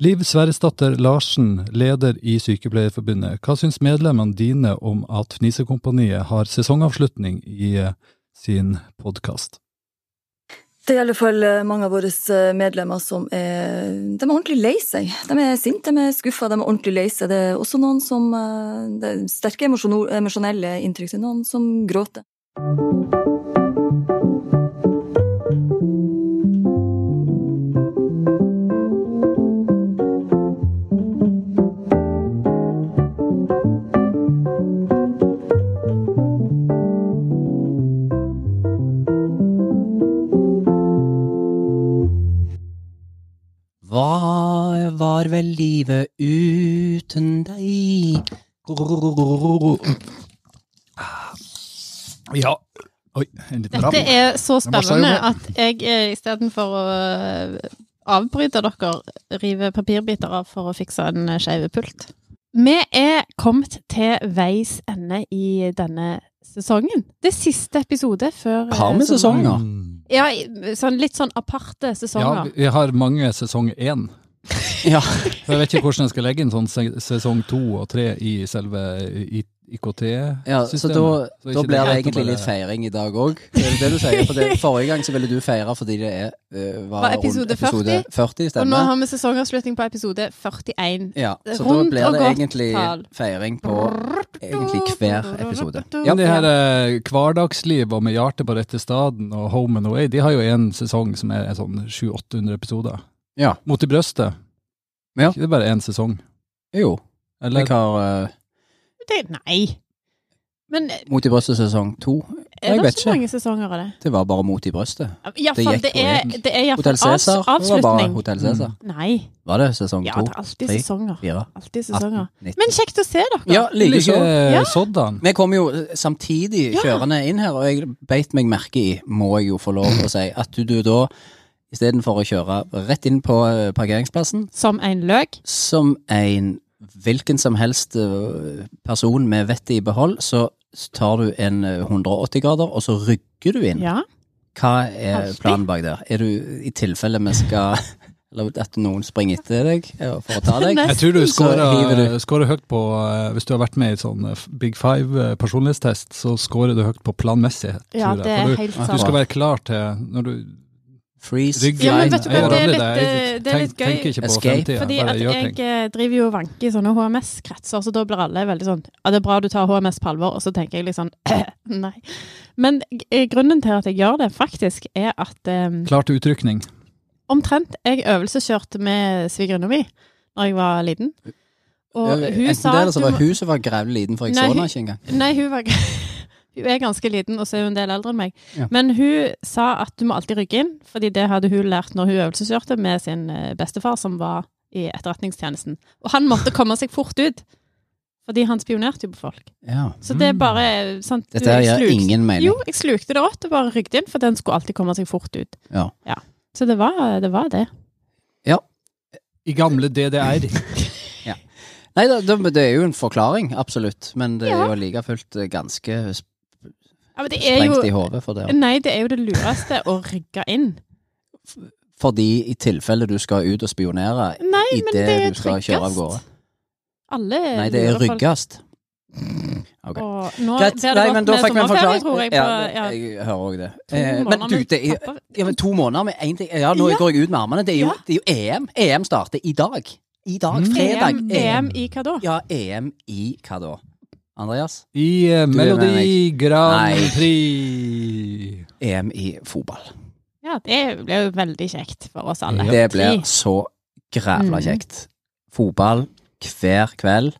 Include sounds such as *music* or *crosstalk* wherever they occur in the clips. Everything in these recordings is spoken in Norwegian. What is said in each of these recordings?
Liv Sverresdatter Larsen, leder i Sykepleierforbundet. Hva syns medlemmene dine om at Fnisekompaniet har sesongavslutning i eh, sin podkast? Det er i alle fall eh, mange av våre eh, medlemmer som er, de er ordentlig lei seg. De er sinte, de er skuffa, de er ordentlig lei seg. Det er også noen som Det er sterke emosjonelle inntrykk. Noen som gråter. Hva var vel livet uten deg? Ja. Oi, en liten Dette er så spennende at jeg eh, istedenfor å eh, avbryte dere, river papirbiter av for å fikse en eh, skeiv pult. Vi er kommet til veis ende i denne sesongen. Det er siste episode før Har vi sesonger? Ja, sånn, litt sånn aparte sesonger. Ja, vi har mange sesong én. Ja. *laughs* Jeg vet ikke hvordan jeg skal legge inn sånn sesong to og tre i selve IKT-systemet. ja så da, Så da blir det egentlig bare- litt feiring i dag òg. *laughs* Det er det du sier. For det, *laughs* forrige gang så ville du feire fordi det er, var, Var episode rundt episode 40. Og nå har vi sesongavslutning på episode 41. Ja, så da blir det egentlig tal. feiring på egentlig hver episode. Ja, det her eh, hverdagsliv og med hjertet på rette staden og Home and Away, de har jo en sesong som er sånn 700-800 episoder. Ja. Mot i brøstet. Ja. Ikke det bare én sesong? Jo. Eller? Jeg har øh, Det, nei. Men eh, Mot i brøstet sesong to. er Jeg det vet så ikke. mange sesonger av det? Det var bare Mot i brøstet. Iallfall, gikk det, på er, det er iallfall Hotell Cæsar. Det var bare Hotel Hotell Cæsar. Nei. Var det sesong Ja, det er alltid tre, sesonger. Fire? Alltid sesonger. 18? Men kjekt å se dere. Ja. Like Ja. Soddan. Vi kom jo samtidig kjørende inn her, og jeg beit meg merke i, må jeg jo få lov å si, at du, du da, istedenfor å kjøre rett inn på eh, parkeringsplassen, Som en løk. som en hvilken som helst eh, person med vettet i behold, så tar du en eh, 180 grader, og så rygger du inn. Ja. Hva er planen bak der? Er du i tilfelle vi skal *laughs* Eller at noen springer etter deg eh, for å ta deg? Jeg tror du skårer scorer, scorer høyt på eh, Hvis du har vært med i sånn eh, Big Five eh, personlighetstest, så scorer du høyt på planmessighet. ja, det er helt sant. du skal være klar til når du Freeze. rygger Ja, men vet du hva, Jeg det er litt, eh, det er litt tenk- gøy. tenker ikke på Escape. Fordi at jeg eh, driver jo og vanker i sånne HMS-kretser, så da blir alle veldig sånn Ja, det er bra du tar HMS på alvor, og så tenker jeg litt sånn *clears throat* Nei. Men eh, grunnen til at jeg gjør det, faktisk, er at um, Klart utrykning. omtrent Jeg øvelseskjørte med svigerinna mi da jeg var liten. Og hun Enten det, eller så var hun som var grævlig liten, for jeg Nei, så henne ikke engang. Nei, hun var *laughs* Hun er ganske liten, og så er hun en del eldre enn meg. Ja. Men hun sa at du må alltid rygge inn, fordi det hadde hun lært når hun øvelseskjørte med sin eh, bestefar, som var i etterretningstjenesten. Og han måtte komme seg fort ut, fordi han spionerte jo på folk. Ja. Så det er bare sant, Dette her jeg ingen mening. Jo, jeg slukte det rått og bare rygget inn, for den skulle alltid komme seg fort ut. Ja. Så det var det. Var det. I gamle DDR. *laughs* Nei, det, det det er jo en forklaring, absolutt, men det er jo like fullt eh, ganske sp- Ja, men det er jo i hodet for det. Nei, det er jo det lureste å rygge inn. Fordi i tilfelle du skal ut og spionere Nei, men det det er du skal kjøre av gårde. Alle Nei, det er lurer folk. ryggast. Ok. Og nå Greit. blir det Nei, men da med fikk vi en sommerferie, forklaring. tror jeg. På, Ja, ja, jeg hører òg det. to Eh, Men måneder du, med det er, pappa. ja, men to måneder med én ting Ja, nå Ja. går jeg ut med armene. Det er jo, Ja. det er jo EM. EM starter i dag. I dag. Mm. Fredag. EM, EM i hva da? Ja, EM i hva da? Andreas? I eh, Melodi Grand Nei. Prix. EM i fotball. Ja, det blir jo veldig kjekt for oss alle. Det blir så grævla Mm. kjekt. Fotball hver kveld.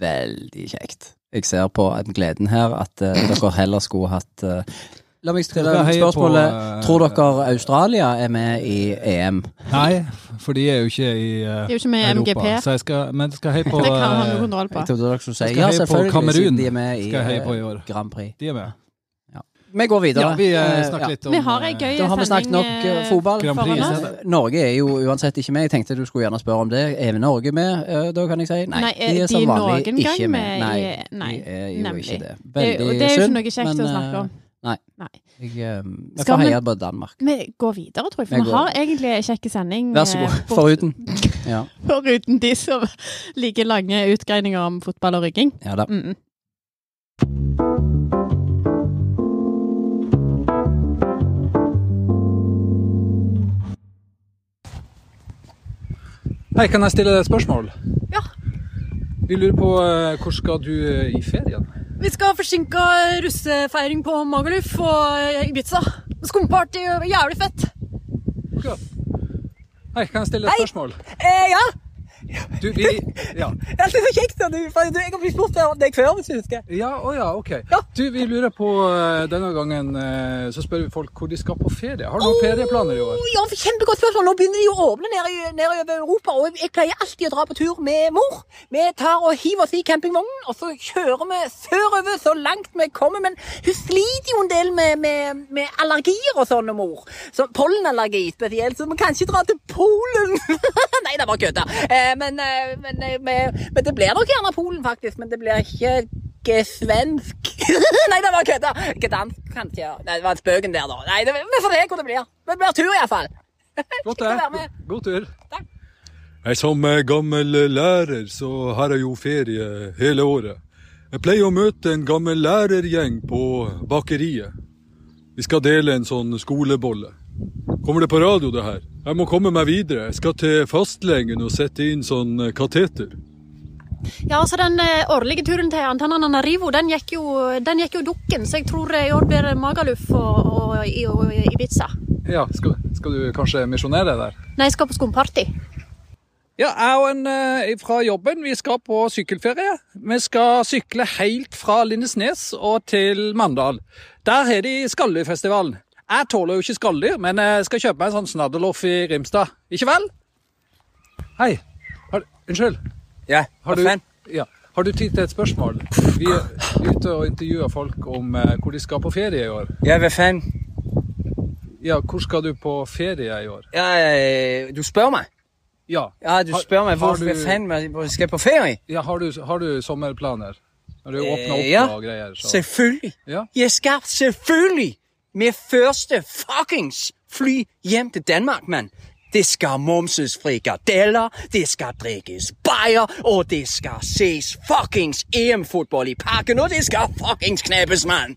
Veldig kjekt. Jeg ser på gleden her at eh, dere heller skulle hatt eh, La meg stille spørsmålet. på, eh, Tror dere Australia er med i EM? Nei, for de er jo ikke i uh, De er jo ikke med i Europa. MGP. Så jeg skal, men jeg skal heie på Det kan han jo eh, kontroll på. Jeg trodde dere skulle si ja, selvfølgelig, Kamerun. siden de er med i, uh, på i år. Grand Prix. De er med. Vi går videre. Ja, vi snakker ja. litt om Vi har ei gøy sending. Da har vi snakket nok fotball. Prix. Norge er jo uansett ikke med. Jeg tenkte du skulle gjerne spørre om det. Er Norge med, da kan jeg si? Nei, Nei, er de er som vanlig ikke med. med Nei, nei, de er jo nemlig. ikke det. Det, er- det er jo ikke noe kjekt men, å snakke om. Nei. Nei. Jeg, eh, vi Skal får vi- heie på Danmark. Vi går videre, tror jeg, for Vi vi går- har egentlig en kjekk sending. Vær så eh, god. bort- Foruten. Ja. *laughs* Foruten de som liker lange utgreininger om fotball og rygging. ja da. Mm. Hei, kan jeg stille deg et spørsmål? Ja. Vi lurer på eh, hvor skal du eh, i ferien? Vi skal ha forsinka russefeiring på Magaluf og Ibiza. Skumparty, jævlig fett. Hei, kan jeg stille et Hei. spørsmål? Eh, ja, Du, vi Ja. *laughs* det er så kjekt. at Du, for jeg har blitt spurt om deg før, hvis du husker. Ja, å ja, ok. Ja. Du, vi lurer på eh, denne gangen eh, Så spør vi folk hvor de skal på ferie. Har du noen ferieplaner i år? Ja, kjempegodt spørsmål. Nå begynner de å åpne nedover nede Europa, og jeg pleier alltid å dra på tur med mor. Vi tar og hiver oss i campingvognen, og så kjører vi sørover så langt vi kommer. Men hun sliter jo en del med, med, med allergier og sånn, mor. Så pollenallergi spesielt, så vi kan ikke dra til Polen. *laughs* Nei, det var kødda. Eh, men, eh, men, eh, men, men det blir nok gjerne Polen, faktisk. Men det blir ikke ikke svensk. *laughs* Nei, det var kødda. Ikke dansk, kanskje. Nei, det var spøken der, da. Nei, det, vi får se hvor det blir. Det blir tur, iallfall. *laughs* Være det. med. God tur. Takk. Nei, Som eh, gammel lærer så har jeg jo ferie hele året. Jeg pleier å møte en gammel lærergjeng på bakeriet. Vi skal dele en sånn skolebolle. Kommer det på radio, det her? Jeg må komme meg videre. Jeg skal til fastlegen og sette inn sånn eh, kateter. Ja, altså Den eh, årlige turen til Antananarivo den gikk jo, den gikk jo dukken, så jeg tror eh, i år blir det Magaluf og, og, og, og Ibiza. Ja, skal, skal du kanskje misjonere der? Nei, jeg skal på skumparty. Ja, jeg og en eh, fra jobben, vi skal på sykkelferie. Vi skal sykle helt fra Lindesnes og til Mandal. Der har de Skalldyfestivalen. Jeg tåler jo ikke skalldyr, men jeg skal kjøpe meg en sånn snadderloff i Rimstad. Ikke vel? Hei. Har, unnskyld. Ja, Har du, ja, har du tid til et spørsmål? Vi er ute og intervjuer folk om eh, hvor de skal på ferie i år. Ja, hva faen? Ja, hvor skal du på ferie i år? Ja, du spør meg? Ja, Ja, du Har- spør meg hvor, vi du- hva faen hva- hvor jeg skal på ferie? ja har, du, har du sommerplaner? Har du åpna opp Eh, ja. og greier? Så. Selvfølgelig. Ja. Jeg skal selvfølgelig med første fuckings fly hjem til Danmark, mann. Det skal momses frikadeller, det skal drikkes bajer, og det skal ses fuckings EM-fotball i parken, og det skal fuckings knappes, mann.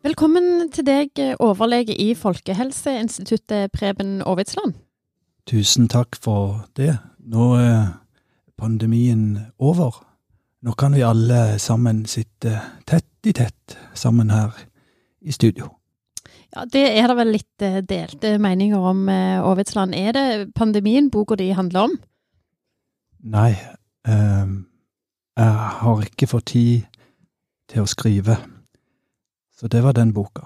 Velkommen til deg, overlege i Folkehelseinstituttet, Preben Aavitsland. Tusen takk for det. Nå er pandemien over. Nå kan vi alle sammen sitte tett i tett sammen her i studio. Ja, Det er det vel litt eh, delte meninger om, eh, Aavitsland. Er det pandemien boka di handler om? Nei, eh, jeg har ikke fått tid til å skrive. Så det var den boka.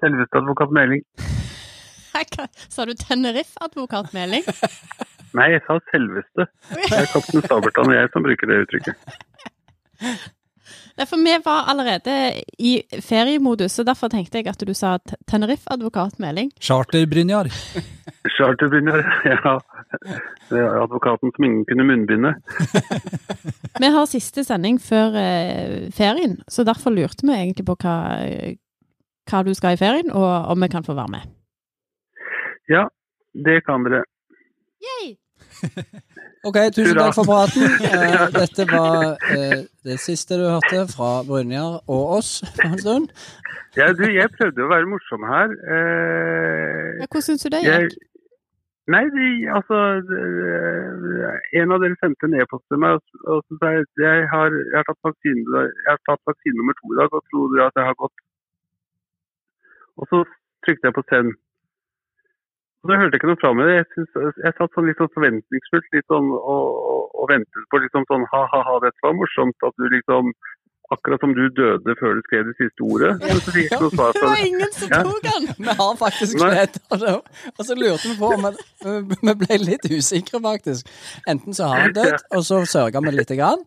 Selveste advokat Meling. Sa du Tenerife-advokat Meling? Nei, jeg sa selveste. Det er kaptein Sabeltann og jeg som bruker det uttrykket. Nei, for vi var allerede i feriemodus, så derfor tenkte jeg at du sa T- Tenerife-advokat Meling. Charter-Brynjar. *laughs* Charterbrynjar, ja. Det er advokaten som ingen kunne munnbinde. *laughs* Vi har siste sending før eh, ferien, så derfor lurte vi egentlig på hva, hva du skal i ferien, og om vi kan få være med. Ja, det kan dere. Yay! Ok, tusen takk for praten. *laughs* Eh, dette var eh, det siste du hørte fra Brynjar og oss for en stund. Ja, du, jeg prøvde å være morsom her. Eh, Ja, hvordan syns du det gikk? nei, de, altså En av dere sendte en e-post til meg og, og så sa jeg jeg har, jeg har tatt vaksine jeg har tatt vaksine nummer to i dag og tror dere at jeg har gått Og så trykte jeg på send. Og så hørte jeg ikke noe fra meg. Jeg, synes, jeg satt sånn litt sånn forventningsfullt litt sånn, og, og, og ventet på liksom sånn ha-ha-ha, dette var morsomt. At du liksom akkurat som du døde før du skrev det siste ordet. *laughs* Men så fikk jeg ikke noe svar Det var ingen som Ja. tok den! Vi har faktisk skrevet det. Og så lurte vi på om vi- ble litt usikre, faktisk. Enten så har han dødd, og så sørga vi lite grann.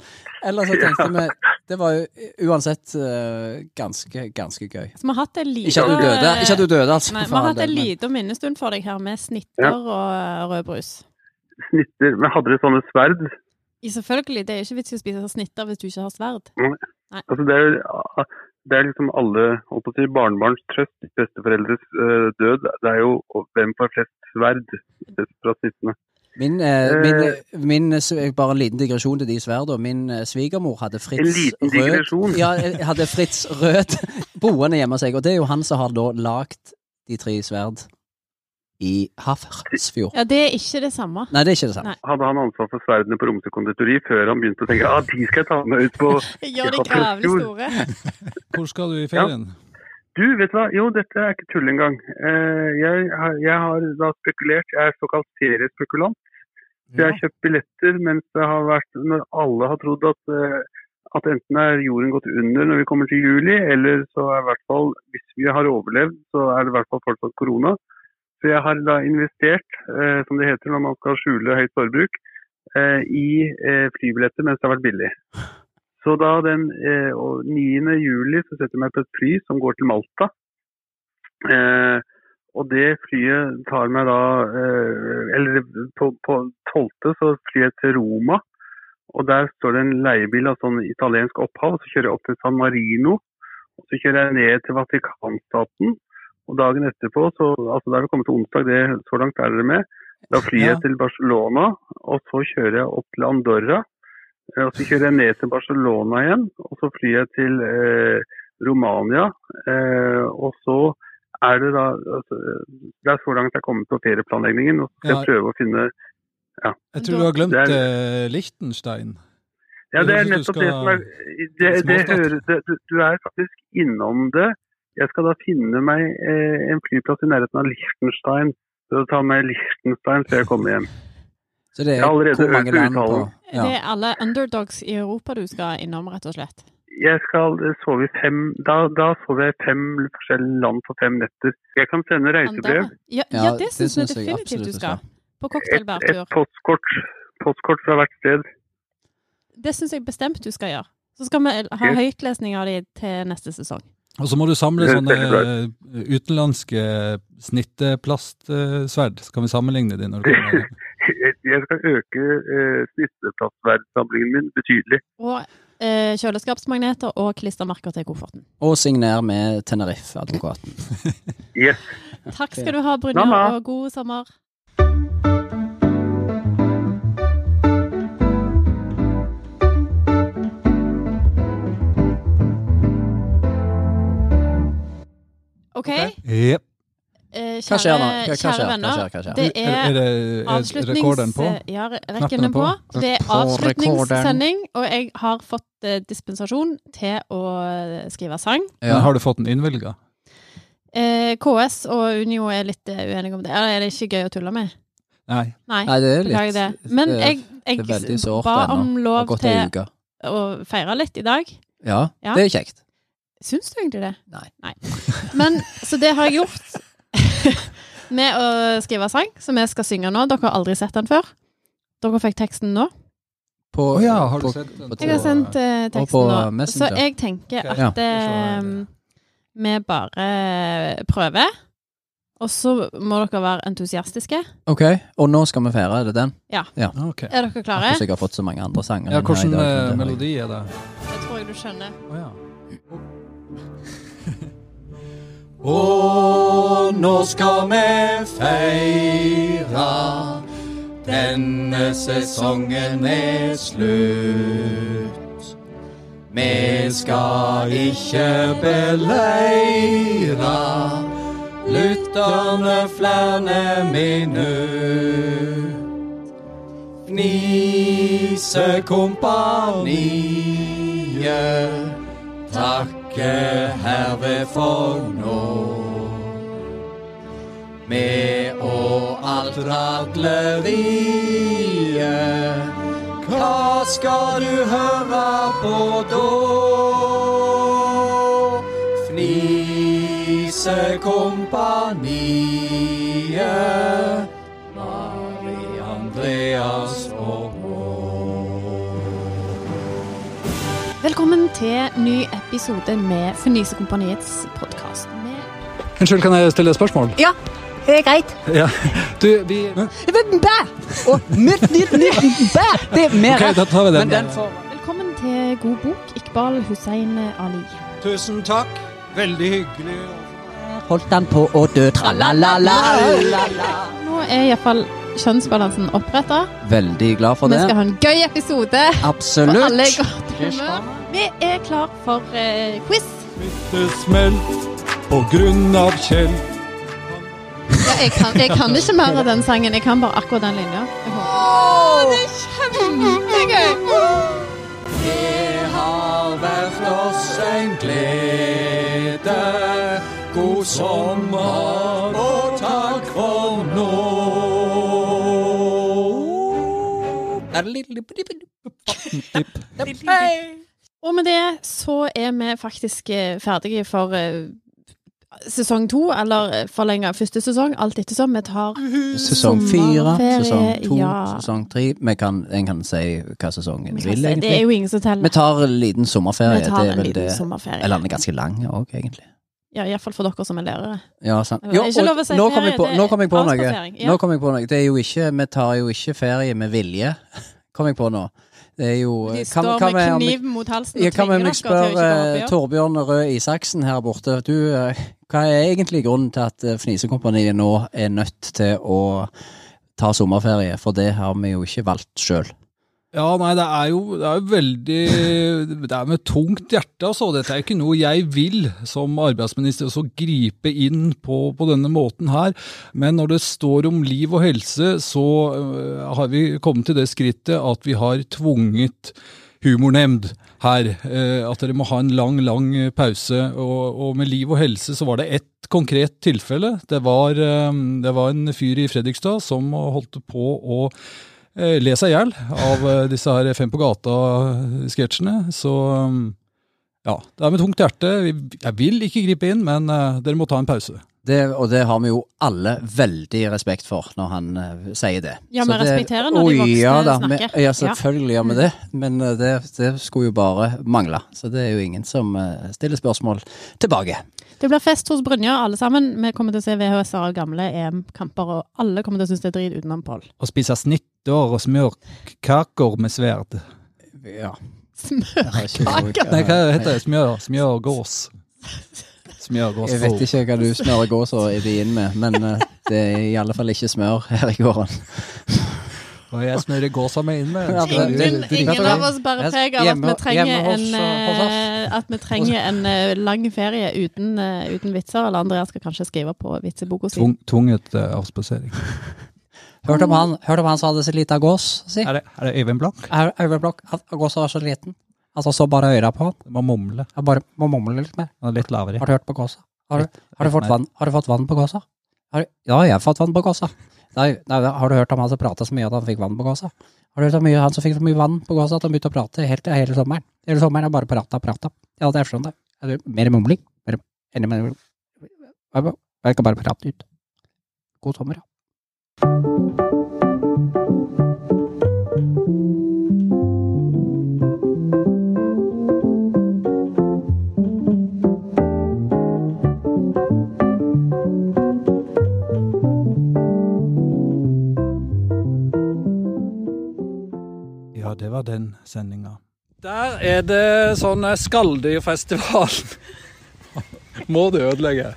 Eller så tenkte vi Det var jo uansett eh, ganske, ganske gøy. Så vi har hatt en liten Ikke at du døde, ikke at du døde altså. Nei, vi har hatt en liten minnestund for deg her med snitter og rødbrus. rød brus. Snitter. Men hadde dere sånne sverd? I selvfølgelig, det er ikke vits i å spise snitter hvis du ikke har sverd. Altså det, er, det er liksom alle si, barnebarns trøst, besteforeldres uh, død. Det er jo hvem får flest sverd fra snittene. Min, eh, min, min eh, Bare en liten digresjon til de sverdene. Min eh, svigermor hadde Fritz Rød? Ja, eh, hadde Fritz Rød *laughs* boende hjemme hos seg. Og det er jo han som har da lagd de tre sverd i Hafrsfjord. Ja, det er ikke det samme. Nei, det er ikke det samme. Nei. Hadde han ansvar for sverdene på Romsø konditori før han begynte å tenke ah, de skal jeg ta med ut på *laughs* Gjør de gravlig store. *laughs* Hvor skal du i ferien? Du, vet du hva? Jo, dette er ikke tull engang. Eh, jeg, har- jeg har da spekulert. Jeg er såkalt feriespekulant. Så jeg har kjøpt billetter mens det har vært Når alle har trodd at, eh, at enten er jorden gått under når vi kommer til juli, eller så er i hvert fall, hvis vi har overlevd, så er det i hvert fall fortsatt korona. Så jeg har da investert, eh, som det heter når man skal skjule høyt forbruk, eh, i eh, flybilletter mens det har vært billig. Så da den eh, og 9. juli så setter jeg meg på et fly som går til Malta. Og det flyet tar meg da Eller på, på 12. så flyr jeg til Roma. Og der står det en leiebil av sånn italiensk opphav. Så kjører jeg opp til San Marino. Og så kjører jeg ned til Vatikanstaten. Og dagen etterpå, så, altså da er vi kommet til onsdag, det, så langt er dere med. Da flyr jeg til Barcelona, og så kjører jeg opp til Andorra. Eh, Og så kjører jeg ned til Barcelona igjen, og så flyr jeg til eh, Romania. Eh, og så er det da altså, Det er så langt jeg er kommet på ferieplanleggingen, og så skal Ja. jeg prøve å finne ja. Jeg tror du har glemt Det eh, Liechtenstein. Ja, det er nettopp det som er det, det hører, det, du er faktisk innom det. Jeg skal da finne meg eh, en flyplass i nærheten av Liechtenstein. Så ta meg Liechtenstein før jeg kommer hjem. Så det er hvor mange land på ja. Det er alle underdogs i Europa du skal innom, rett og slett. Jeg skal eh, sove i fem Da, da sover jeg i fem forskjellige land på fem netter. Jeg kan sende reisebrev. Ja, Ja, ja, det det syns vi definitivt du skal. På Et, cocktailbærtur. et postkort, postkort fra hvert sted. Det syns jeg bestemt du skal gjøre. Så skal vi ha høytlesning av de til neste sesong. Og så må du samle sånne eh, utenlandske snitteplastsverd. Så kan vi sammenligne de når du kommer. *laughs* Jeg skal øke eh, snitteplassverdsamlingen min betydelig. Og eh, kjøleskapsmagneter og klistremerker til kofferten. Og signer med Tenerife-advokaten. *laughs* Yes. Takk skal du ha, Brynjar, og god sommer. OK. Jep. Eh, Hva skjer nå? kjære, kjære skjer? Hva venner. skjer? Hva skjer? Det Er, er er det er avslutnings... rekorden på? Ja, rekken er på. på? Det er avslutningssending, og jeg har fått eh, dispensasjon til å eh, skrive sang. Men har du fått den innvilga? Eh, KS og Unio er litt uenige om det. Eller er det ikke gøy å tulle med? Nei. Nei. Nei, det er litt det. Men jeg, det er jeg ba om lov til å feire litt i dag. Ja, Ja. det er kjekt. Syns du egentlig det? Nei. Nei. Men, så det har jeg gjort *laughs* med å skrive sang, som jeg skal synge nå. Dere har aldri sett den før. Dere fikk teksten nå. På, oh, ja, har du på- sett den? på- Jeg har sendt uh, teksten nå. Så jeg tenker Ok. Ja. at eh, vi bare prøver. Og så må dere være entusiastiske. Ok, og nå skal vi feire, er det den? Ok. Er dere klare? Jeg har fått så mange andre sanger. Ja, hvordan Hvilken eh, melodi er det? Det tror jeg du skjønner. Oh, ja. *laughs* Og nå skal vi feire Denne sesongen er slutt. Vi skal ikke beleire Lytterne flere minutt. Fnisekompaniet takker herved for nå. Med å alt radleriet Hva skal du høre på da? Fnisekompaniet. Mari Andreas og Velkommen til ny episode med Fornyelsekompaniets podkast. Unnskyld, kan jeg stille et spørsmål? Ja, det er greit. Ja. Du, vi Bæ! Og nytt, nytt, nytt, bæ! Det er mer Okay, da tar vi den. Men den får Velkommen til God bok, Iqbal Hussein Ali. Tusen takk. Veldig hyggelig. Holdt han på å dø, tralala. Nå er iallfall kjønnsbalansen oppretta. Veldig glad for det. Vi skal ha en gøy episode. Absolutt. For alle er godt humør. Vi er klar for eh, quiz. Smittesmell på grunn av Kjell. Ja, jeg, kan, jeg kan ikke mer av den sangen. Jeg kan bare akkurat den linja. Oh, det er kjempegøy! Det har vært oss en glede. God sommer og takk for nå. Og med det så er vi faktisk eh, ferdige for eh, sesong to, eller forlenga første sesong, alt ettersom. Vi tar Sesong fire, sesong to, ja. sesong tre. Vi kan, en kan si hva sesongen Vi vil, si- Det er jo ingen som teller. Vi tar en liten sommerferie. Vi tar det en liten det. sommerferie. Eller den er ganske lang òg, egentlig. Ja, iallfall for dere som er lærere. Ja, sant. Å si nå ferie, på, nå kom jeg på noe. ja. Nå kom jeg på noe. Det er jo ikke, vi tar jo ikke ferie med vilje, *laughs* kom jeg på nå. Det er jo De kan- står kan med jeg- kniv mot halsen og kan tvinger dere til å ikke gå i jobb. Torbjørn Røe Isaksen her borte. Du, eh, hva er egentlig grunnen til at eh, Fnisekompaniet nå er nødt til å ta sommerferie? For det har vi jo ikke valgt sjøl. Ja, nei, det er jo, det er veldig Det er med tungt hjerte, altså. Dette er ikke noe jeg vil som arbeidsminister også gripe inn på på denne måten her. Men når det står om liv og helse, så øh, har vi kommet til det skrittet at vi har tvunget humornemnd her. øh, at dere må ha en lang, lang pause. Og, og med liv og helse så var det ett konkret tilfelle. Det var, øh, det var en fyr i Fredrikstad som holdt på å le seg i hjel av eh, disse her Fem på gata-sketsjene. Så um, ja, det er med tungt hjerte. Jeg vil ikke gripe inn, men eh, dere må ta en pause. Det, og det har vi jo alle veldig respekt for når han uh, sier det. Ja, vi respekterer når de voksne ja, da, snakker. Vi, ja, selvfølgelig gjør vi det. Men uh, det, det skulle jo bare mangle. Så det er jo ingen som uh, stiller spørsmål tilbake. Det blir fest hos Brynja, alle sammen. Vi kommer til å se VHS-er av gamle EM-kamper, og alle kommer til å synes det er drit utenom Pål. Og spise snitter og smørkaker med sverd. Ja. Smørkaker! Nei, hva heter det? Smør, smørgås. Smørgås. Jeg vet ikke hva du smører gåsa i inn med, men eh, det er i alle fall ikke smør her i gården. Og jeg smører gåsa meg inn med. Ja, Ingen, ingen av oss bærer preg av at vi trenger en, hos oss. eh, at vi trenger en eh, lang ferie uten, eh, uten vitser. Eller Andreas skal kanskje skrive på vitseboka si. Tvung, tvunget avspasering. Hørte om han, hørt om han som hadde så lita gås, si? Er det, er det Øyvind Blokk? Er Øyvind Blokk at gåsa var så liten? Altså så bare øra på han? Må mumle. Jeg bare må mumle litt mer. Han er litt lavere. Har du hørt på gåsa? Har du, har du, fått, vann, har du fått vann på gåsa? Har ja, jeg har fått vann på gåsa. Nei, nei, har du hørt om han som prata så mye at han fikk vann på gåsa? Har du hørt om mye, han som fikk så mye vann på gåsa at han begynte å prate helt, hele sommeren? Hele sommeren har bare prata prata. Ja, det er sånn det. Er det mer mumling? Mer, enda mer Jeg kan bare prate ut. God sommer, ja. Sendinga. Der er det sånn eh, Skalldyrfestival. *laughs* Må du ødelegge?